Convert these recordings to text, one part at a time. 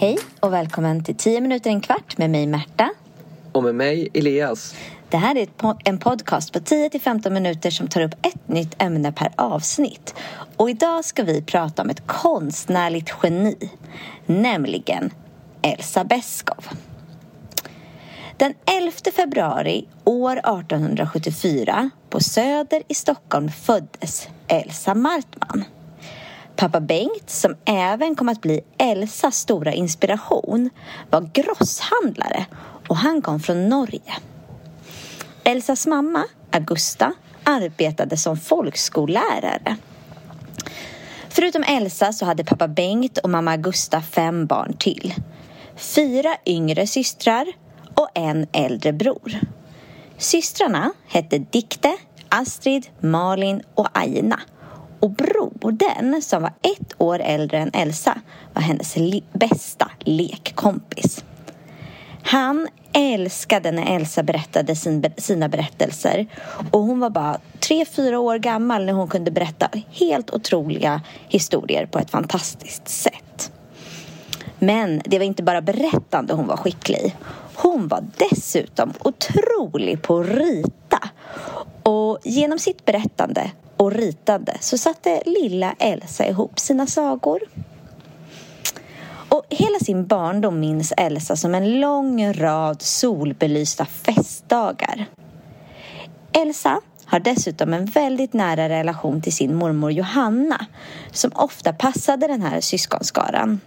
Hej och välkommen till 10 minuter en kvart med mig Märta. Och med mig Elias. Det här är en podcast på 10-15 minuter som tar upp ett nytt ämne per avsnitt. Och idag ska vi prata om ett konstnärligt geni, nämligen Elsa Beskow. Den 11 februari år 1874 på Söder i Stockholm föddes Elsa Martman. Pappa Bengt, som även kom att bli Elsas stora inspiration, var grosshandlare och han kom från Norge. Elsas mamma, Augusta, arbetade som folkskollärare. Förutom Elsa så hade pappa Bengt och mamma Augusta fem barn till. Fyra yngre systrar och en äldre bror. Systrarna hette Dikte, Astrid, Malin och Aina och brodern, som var ett år äldre än Elsa, var hennes bästa lekkompis. Han älskade när Elsa berättade sin, sina berättelser och hon var bara tre, fyra år gammal när hon kunde berätta helt otroliga historier på ett fantastiskt sätt. Men det var inte bara berättande hon var skicklig i. Hon var dessutom otrolig på att rita. Och genom sitt berättande och ritande så satte lilla Elsa ihop sina sagor. Och hela sin barndom minns Elsa som en lång rad solbelysta festdagar. Elsa har dessutom en väldigt nära relation till sin mormor Johanna som ofta passade den här syskonskaran.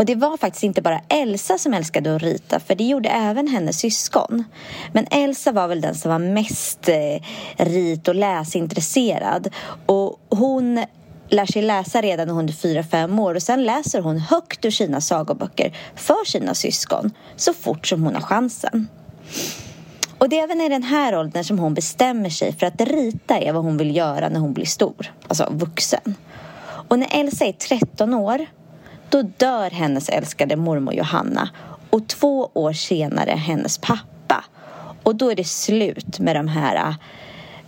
Och det var faktiskt inte bara Elsa som älskade att rita för det gjorde även hennes syskon. Men Elsa var väl den som var mest eh, rit och läsintresserad. Och hon lär sig läsa redan när hon är fyra fem år och sen läser hon högt ur sina sagoböcker för sina syskon så fort som hon har chansen. Och det är även i den här åldern som hon bestämmer sig för att rita är vad hon vill göra när hon blir stor, alltså vuxen. Och när Elsa är 13 år då dör hennes älskade mormor Johanna och två år senare hennes pappa. Och då är det slut med de här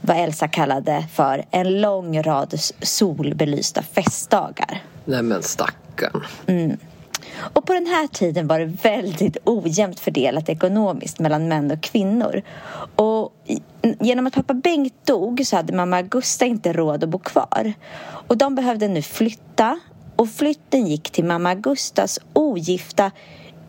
vad Elsa kallade för en lång rad solbelysta festdagar. Nej men stackarn. Mm. Och på den här tiden var det väldigt ojämnt fördelat ekonomiskt mellan män och kvinnor. Och genom att pappa Bengt dog så hade mamma Augusta inte råd att bo kvar. Och de behövde nu flytta och flytten gick till mamma Augustas ogifta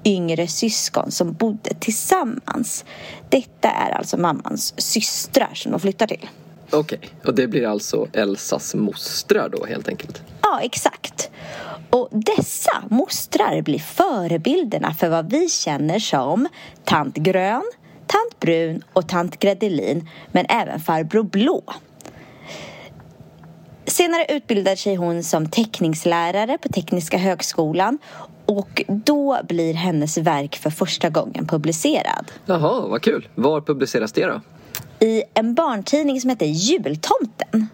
yngre syskon som bodde tillsammans. Detta är alltså mammans systrar som de flyttar till. Okej, okay. och det blir alltså Elsas mostrar då helt enkelt? Ja, exakt. Och dessa mostrar blir förebilderna för vad vi känner som tant Grön, tant Brun och tant Gredelin, men även farbror Blå. Senare utbildar sig hon som teckningslärare på Tekniska högskolan och då blir hennes verk för första gången publicerad. Jaha, vad kul. Var publiceras det då? I en barntidning som heter Jultomten.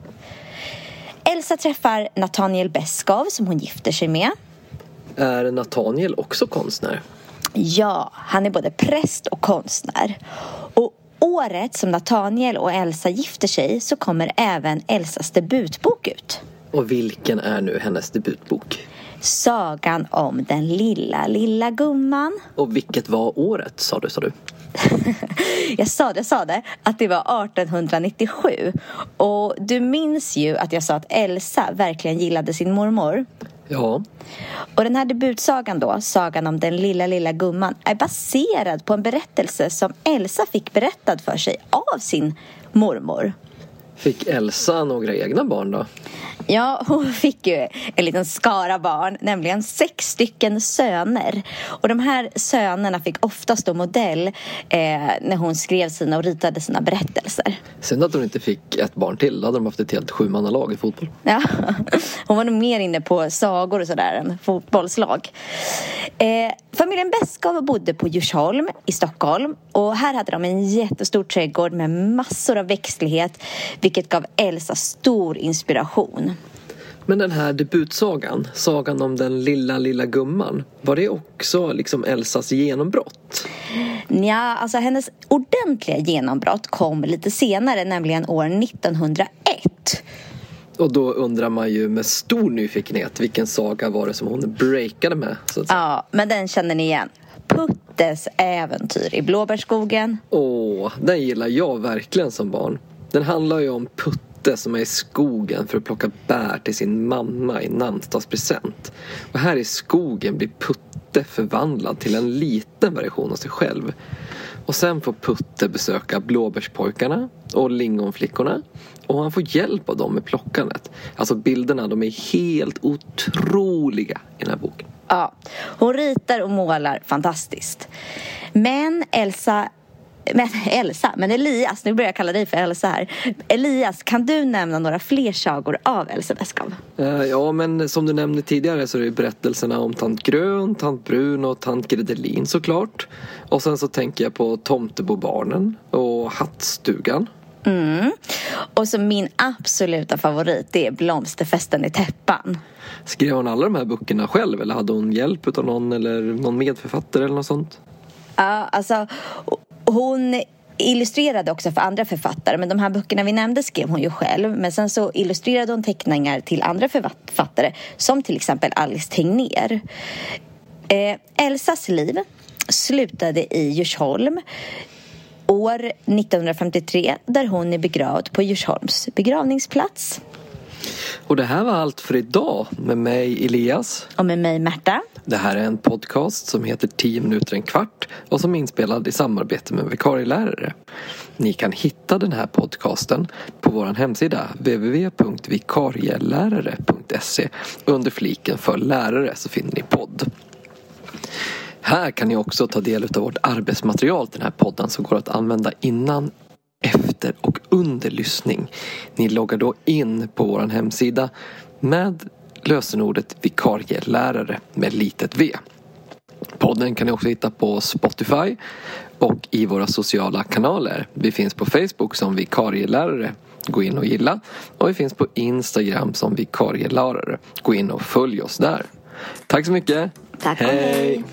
Elsa träffar Nathaniel Beskow som hon gifter sig med. Är Nathaniel också konstnär? Ja, han är både präst och konstnär. Året som Nathaniel och Elsa gifter sig så kommer även Elsas debutbok ut. Och vilken är nu hennes debutbok? Sagan om den lilla, lilla gumman. Och vilket var året, sa du, sa du? jag sa det, jag sa det, att det var 1897. Och du minns ju att jag sa att Elsa verkligen gillade sin mormor. Ja. Och den här debutsagan då, Sagan om den lilla, lilla gumman, är baserad på en berättelse som Elsa fick berättad för sig av sin mormor. Fick Elsa några egna barn då? Ja, hon fick ju en liten skara barn, nämligen sex stycken söner. Och de här sönerna fick ofta stå modell eh, när hon skrev sina och ritade sina berättelser. Sen att hon inte fick ett barn till, då hade de haft ett helt sjumannalag i fotboll. Ja, hon var nog mer inne på sagor och sådär än fotbollslag. Eh, familjen Beskow bodde på Djursholm i Stockholm och här hade de en jättestor trädgård med massor av växtlighet vilket gav Elsa stor inspiration. Men den här debutsagan, Sagan om den lilla, lilla gumman, var det också liksom Elsas genombrott? Ja, alltså hennes ordentliga genombrott kom lite senare, nämligen år 1901. Och då undrar man ju med stor nyfikenhet vilken saga var det som hon breakade med? Ja, men den känner ni igen. Puttes äventyr i blåbärsskogen. Åh, den gillar jag verkligen som barn. Den handlar ju om Putte som är i skogen för att plocka bär till sin mamma i namnsdagspresent. Och här i skogen blir Putte förvandlad till en liten version av sig själv. Och sen får Putte besöka blåbärspojkarna och lingonflickorna. Och han får hjälp av dem med plockandet. Alltså bilderna, de är helt otroliga i den här boken. Ja, hon ritar och målar fantastiskt. Men Elsa men Elsa, men Elias, nu börjar jag kalla dig för Elsa här. Elias, kan du nämna några fler sagor av Elsa Beskow? Eh, Ja, men som du nämnde tidigare så är det berättelserna om tant Grön, tant Brun och tant Gredelin såklart. Och sen så tänker jag på Tomtebobarnen och Hattstugan. Mm. Och så min absoluta favorit, det är Blomsterfesten i täppan. Skrev hon alla de här böckerna själv eller hade hon hjälp av någon eller någon medförfattare eller något sånt? Ja, alltså hon illustrerade också för andra författare men de här böckerna vi nämnde skrev hon ju själv men sen så illustrerade hon teckningar till andra författare som till exempel Alice Tegnér. Eh, Elsas liv slutade i Djursholm år 1953 där hon är begravd på Djursholms begravningsplats. Och det här var allt för idag med mig Elias. Och med mig Märta. Det här är en podcast som heter 10 minuter en kvart och som är inspelad i samarbete med vikarielärare. Ni kan hitta den här podcasten på vår hemsida www.vikarielärare.se under fliken för lärare så finner ni podd. Här kan ni också ta del av vårt arbetsmaterial till den här podden som går att använda innan, efter och under lyssning. Ni loggar då in på vår hemsida med lösenordet vikarielärare med litet v. Podden kan ni också hitta på Spotify och i våra sociala kanaler. Vi finns på Facebook som vikarielärare. Gå in och gilla. Och vi finns på Instagram som vikarielärare. Gå in och följ oss där. Tack så mycket. Tack och hej.